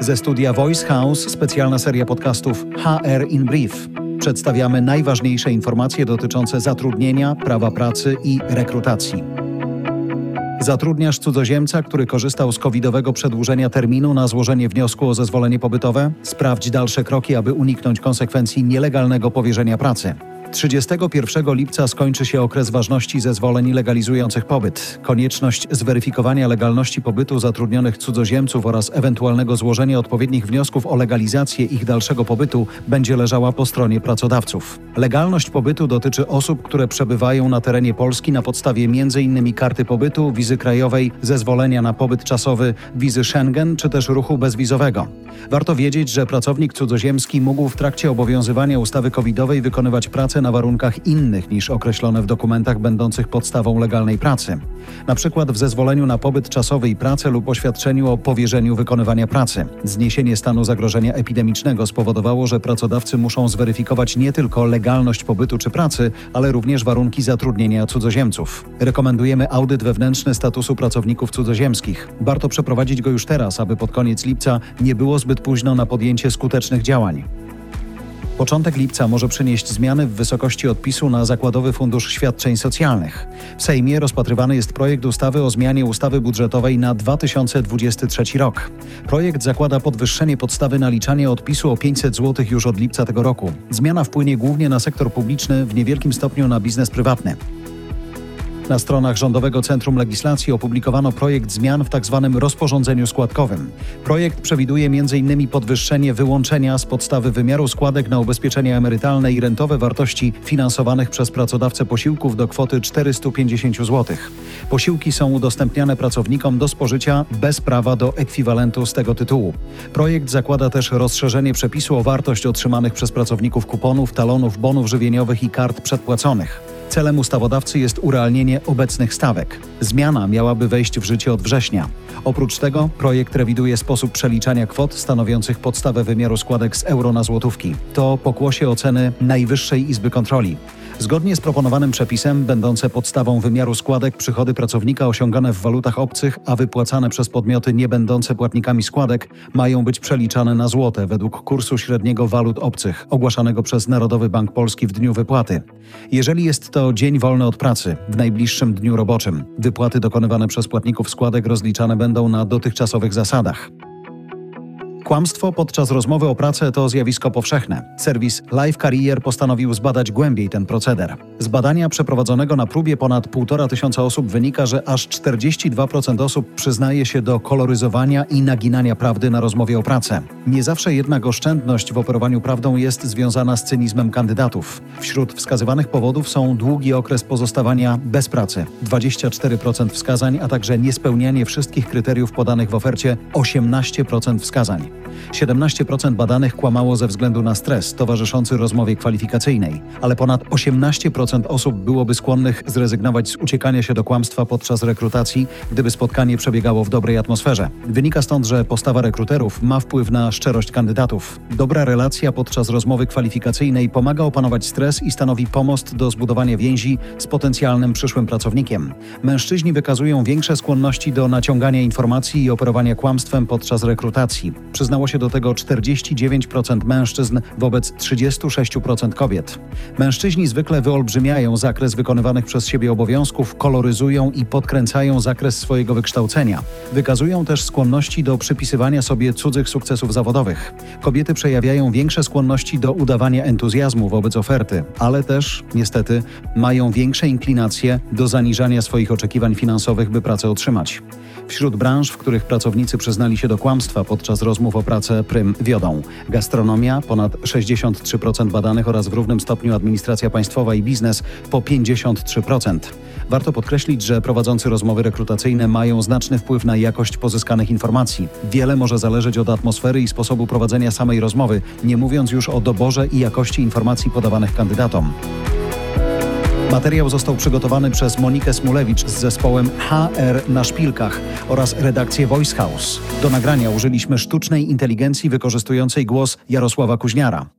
Ze studia Voice House specjalna seria podcastów HR in Brief. Przedstawiamy najważniejsze informacje dotyczące zatrudnienia, prawa pracy i rekrutacji. Zatrudniasz cudzoziemca, który korzystał z covidowego przedłużenia terminu na złożenie wniosku o zezwolenie pobytowe? Sprawdź dalsze kroki, aby uniknąć konsekwencji nielegalnego powierzenia pracy. 31 lipca skończy się okres ważności zezwoleń legalizujących pobyt. Konieczność zweryfikowania legalności pobytu zatrudnionych cudzoziemców oraz ewentualnego złożenia odpowiednich wniosków o legalizację ich dalszego pobytu będzie leżała po stronie pracodawców. Legalność pobytu dotyczy osób, które przebywają na terenie Polski na podstawie m.in. karty pobytu, wizy krajowej, zezwolenia na pobyt czasowy, wizy Schengen czy też ruchu bezwizowego. Warto wiedzieć, że pracownik cudzoziemski mógł w trakcie obowiązywania ustawy covidowej wykonywać pracę pracę na warunkach innych niż określone w dokumentach będących podstawą legalnej pracy. Na przykład w zezwoleniu na pobyt czasowy i pracę lub oświadczeniu o powierzeniu wykonywania pracy. Zniesienie stanu zagrożenia epidemicznego spowodowało, że pracodawcy muszą zweryfikować nie tylko legalność pobytu czy pracy, ale również warunki zatrudnienia cudzoziemców. Rekomendujemy audyt wewnętrzny statusu pracowników cudzoziemskich. Warto przeprowadzić go już teraz, aby pod koniec lipca nie było zbyt późno na podjęcie skutecznych działań. Początek lipca może przynieść zmiany w wysokości odpisu na Zakładowy Fundusz Świadczeń Socjalnych. W Sejmie rozpatrywany jest projekt ustawy o zmianie ustawy budżetowej na 2023 rok. Projekt zakłada podwyższenie podstawy naliczania odpisu o 500 zł już od lipca tego roku. Zmiana wpłynie głównie na sektor publiczny, w niewielkim stopniu na biznes prywatny. Na stronach Rządowego Centrum Legislacji opublikowano projekt zmian w tzw. Tak rozporządzeniu składkowym. Projekt przewiduje m.in. podwyższenie wyłączenia z podstawy wymiaru składek na ubezpieczenia emerytalne i rentowe wartości finansowanych przez pracodawcę posiłków do kwoty 450 zł. Posiłki są udostępniane pracownikom do spożycia bez prawa do ekwiwalentu z tego tytułu. Projekt zakłada też rozszerzenie przepisu o wartość otrzymanych przez pracowników kuponów, talonów, bonów żywieniowych i kart przedpłaconych. Celem ustawodawcy jest urealnienie obecnych stawek. Zmiana miałaby wejść w życie od września. Oprócz tego projekt rewiduje sposób przeliczania kwot stanowiących podstawę wymiaru składek z euro na złotówki. To pokłosie oceny Najwyższej Izby Kontroli. Zgodnie z proponowanym przepisem, będące podstawą wymiaru składek, przychody pracownika osiągane w walutach obcych, a wypłacane przez podmioty nie będące płatnikami składek, mają być przeliczane na złote według kursu średniego walut obcych, ogłaszanego przez Narodowy Bank Polski w dniu wypłaty. Jeżeli jest to dzień wolny od pracy, w najbliższym dniu roboczym, wypłaty dokonywane przez płatników składek rozliczane będą na dotychczasowych zasadach. Kłamstwo podczas rozmowy o pracę to zjawisko powszechne. Serwis Live Career postanowił zbadać głębiej ten proceder. Z badania przeprowadzonego na próbie ponad 1,5 tysiąca osób wynika, że aż 42% osób przyznaje się do koloryzowania i naginania prawdy na rozmowie o pracę. Nie zawsze jednak oszczędność w operowaniu prawdą jest związana z cynizmem kandydatów. Wśród wskazywanych powodów są długi okres pozostawania bez pracy 24% wskazań, a także niespełnianie wszystkich kryteriów podanych w ofercie 18% wskazań. 17% badanych kłamało ze względu na stres towarzyszący rozmowie kwalifikacyjnej, ale ponad 18% osób byłoby skłonnych zrezygnować z uciekania się do kłamstwa podczas rekrutacji, gdyby spotkanie przebiegało w dobrej atmosferze. Wynika stąd, że postawa rekruterów ma wpływ na szczerość kandydatów. Dobra relacja podczas rozmowy kwalifikacyjnej pomaga opanować stres i stanowi pomost do zbudowania więzi z potencjalnym przyszłym pracownikiem. Mężczyźni wykazują większe skłonności do naciągania informacji i operowania kłamstwem podczas rekrutacji. Przyznało się do tego 49% mężczyzn wobec 36% kobiet. Mężczyźni zwykle wyolbrzymiają zakres wykonywanych przez siebie obowiązków, koloryzują i podkręcają zakres swojego wykształcenia. Wykazują też skłonności do przypisywania sobie cudzych sukcesów zawodowych. Kobiety przejawiają większe skłonności do udawania entuzjazmu wobec oferty, ale też, niestety, mają większe inklinacje do zaniżania swoich oczekiwań finansowych, by pracę otrzymać. Wśród branż, w których pracownicy przyznali się do kłamstwa podczas rozmów o pracę prym wiodą gastronomia ponad 63% badanych oraz w równym stopniu administracja państwowa i biznes po 53%. Warto podkreślić, że prowadzący rozmowy rekrutacyjne mają znaczny wpływ na jakość pozyskanych informacji. Wiele może zależeć od atmosfery i sposobu prowadzenia samej rozmowy, nie mówiąc już o doborze i jakości informacji podawanych kandydatom. Materiał został przygotowany przez Monikę Smulewicz z zespołem HR na szpilkach oraz redakcję Voice House. Do nagrania użyliśmy sztucznej inteligencji wykorzystującej głos Jarosława Kuźniara.